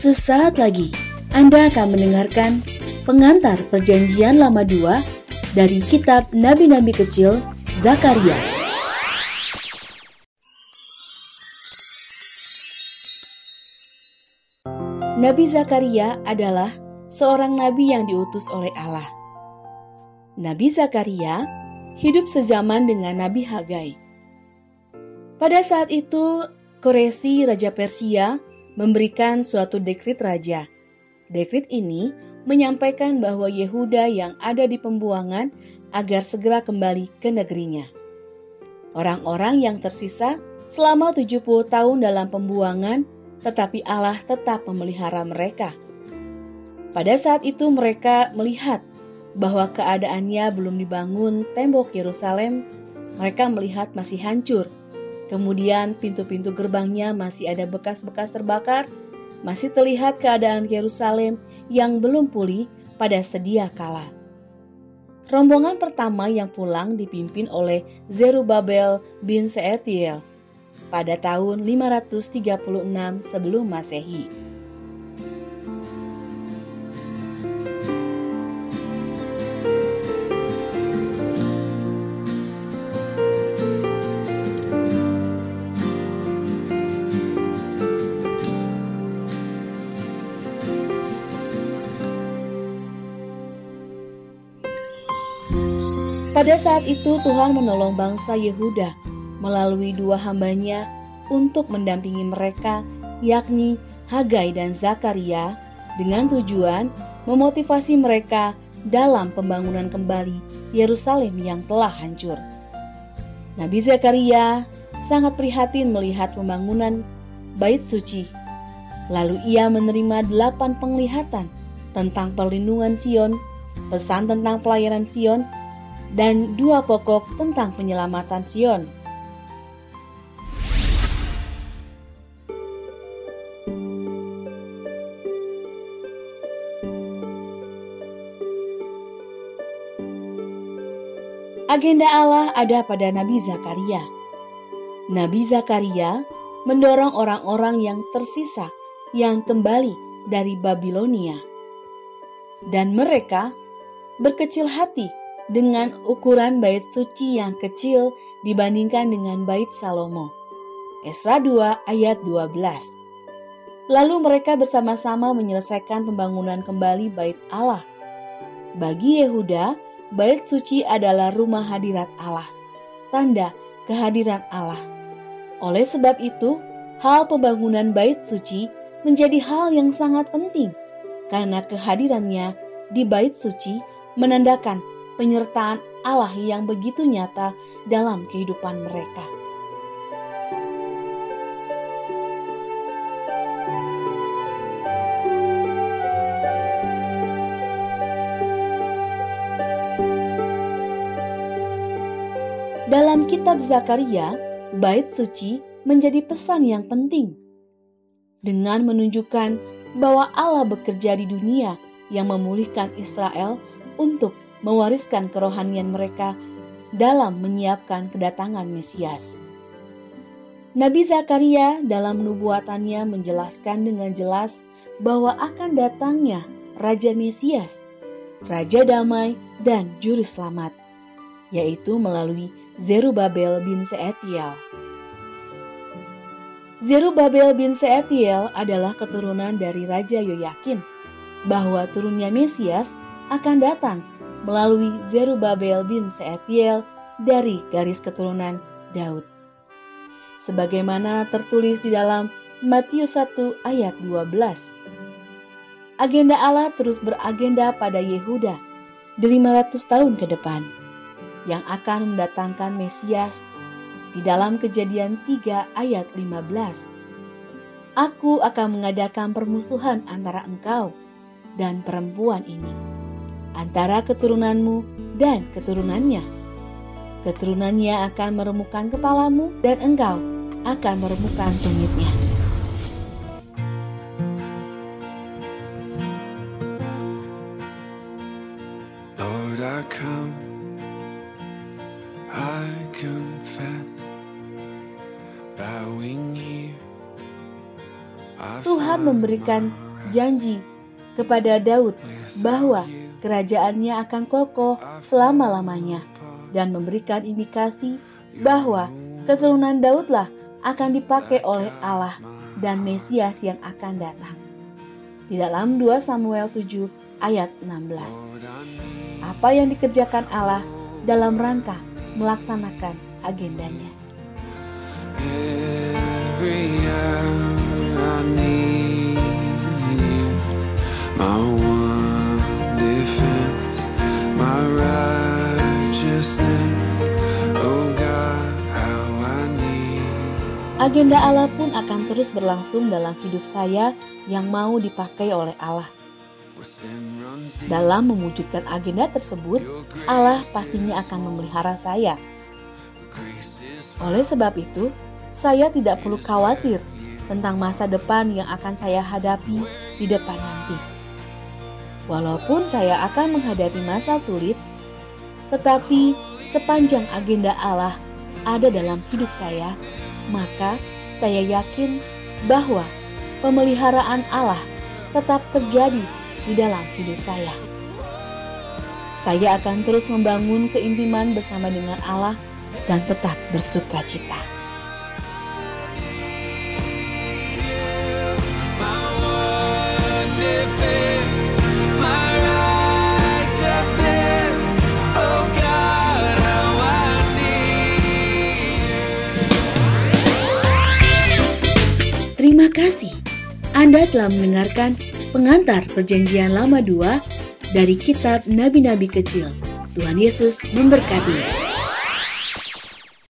Sesaat lagi Anda akan mendengarkan pengantar Perjanjian Lama 2 dari kitab Nabi-nabi kecil Zakaria. Nabi Zakaria adalah seorang nabi yang diutus oleh Allah. Nabi Zakaria hidup sezaman dengan Nabi Hagai. Pada saat itu, Koresi, Raja Persia, memberikan suatu dekrit raja. Dekrit ini menyampaikan bahwa Yehuda yang ada di pembuangan agar segera kembali ke negerinya. Orang-orang yang tersisa selama 70 tahun dalam pembuangan, tetapi Allah tetap memelihara mereka. Pada saat itu mereka melihat bahwa keadaannya belum dibangun tembok Yerusalem, mereka melihat masih hancur Kemudian pintu-pintu gerbangnya masih ada bekas-bekas terbakar, masih terlihat keadaan Yerusalem yang belum pulih pada sedia kala. Rombongan pertama yang pulang dipimpin oleh Zerubabel bin Seetiel pada tahun 536 sebelum Masehi. Pada saat itu Tuhan menolong bangsa Yehuda melalui dua hambanya untuk mendampingi mereka yakni Hagai dan Zakaria dengan tujuan memotivasi mereka dalam pembangunan kembali Yerusalem yang telah hancur. Nabi Zakaria sangat prihatin melihat pembangunan bait suci. Lalu ia menerima delapan penglihatan tentang perlindungan Sion, pesan tentang pelayanan Sion, dan dua pokok tentang penyelamatan Sion. Agenda Allah ada pada Nabi Zakaria. Nabi Zakaria mendorong orang-orang yang tersisa yang kembali dari Babilonia. Dan mereka berkecil hati dengan ukuran bait suci yang kecil dibandingkan dengan bait Salomo. Esra 2 ayat 12. Lalu mereka bersama-sama menyelesaikan pembangunan kembali bait Allah. Bagi Yehuda, bait suci adalah rumah hadirat Allah, tanda kehadiran Allah. Oleh sebab itu, hal pembangunan bait suci menjadi hal yang sangat penting karena kehadirannya di bait suci menandakan penyertaan Allah yang begitu nyata dalam kehidupan mereka. Dalam kitab Zakaria, bait suci menjadi pesan yang penting. Dengan menunjukkan bahwa Allah bekerja di dunia yang memulihkan Israel untuk mewariskan kerohanian mereka dalam menyiapkan kedatangan Mesias. Nabi Zakaria dalam nubuatannya menjelaskan dengan jelas bahwa akan datangnya Raja Mesias, Raja Damai dan Juru Selamat, yaitu melalui Zerubabel bin Seetiel. Zerubabel bin Seetiel adalah keturunan dari Raja Yoyakin, bahwa turunnya Mesias akan datang melalui Zerubabel bin Seetiel dari garis keturunan Daud. Sebagaimana tertulis di dalam Matius 1 ayat 12. Agenda Allah terus beragenda pada Yehuda di 500 tahun ke depan yang akan mendatangkan Mesias di dalam kejadian 3 ayat 15. Aku akan mengadakan permusuhan antara engkau dan perempuan ini antara keturunanmu dan keturunannya. Keturunannya akan meremukkan kepalamu dan engkau akan meremukkan tumitnya. Lord, I come, I confess, bowing here. Tuhan memberikan janji kepada Daud bahwa kerajaannya akan kokoh selama-lamanya dan memberikan indikasi bahwa keturunan Daudlah akan dipakai oleh Allah dan Mesias yang akan datang. Di dalam 2 Samuel 7 ayat 16. Apa yang dikerjakan Allah dalam rangka melaksanakan agendanya. Every hour I need you, my Agenda Allah pun akan terus berlangsung dalam hidup saya yang mau dipakai oleh Allah. Dalam mewujudkan agenda tersebut, Allah pastinya akan memelihara saya. Oleh sebab itu, saya tidak perlu khawatir tentang masa depan yang akan saya hadapi di depan nanti. Walaupun saya akan menghadapi masa sulit, tetapi sepanjang agenda Allah ada dalam hidup saya, maka saya yakin bahwa pemeliharaan Allah tetap terjadi di dalam hidup saya. Saya akan terus membangun keintiman bersama dengan Allah dan tetap bersuka cita. Kasih. Anda telah mendengarkan pengantar perjanjian lama dua dari kitab Nabi-Nabi Kecil. Tuhan Yesus memberkati.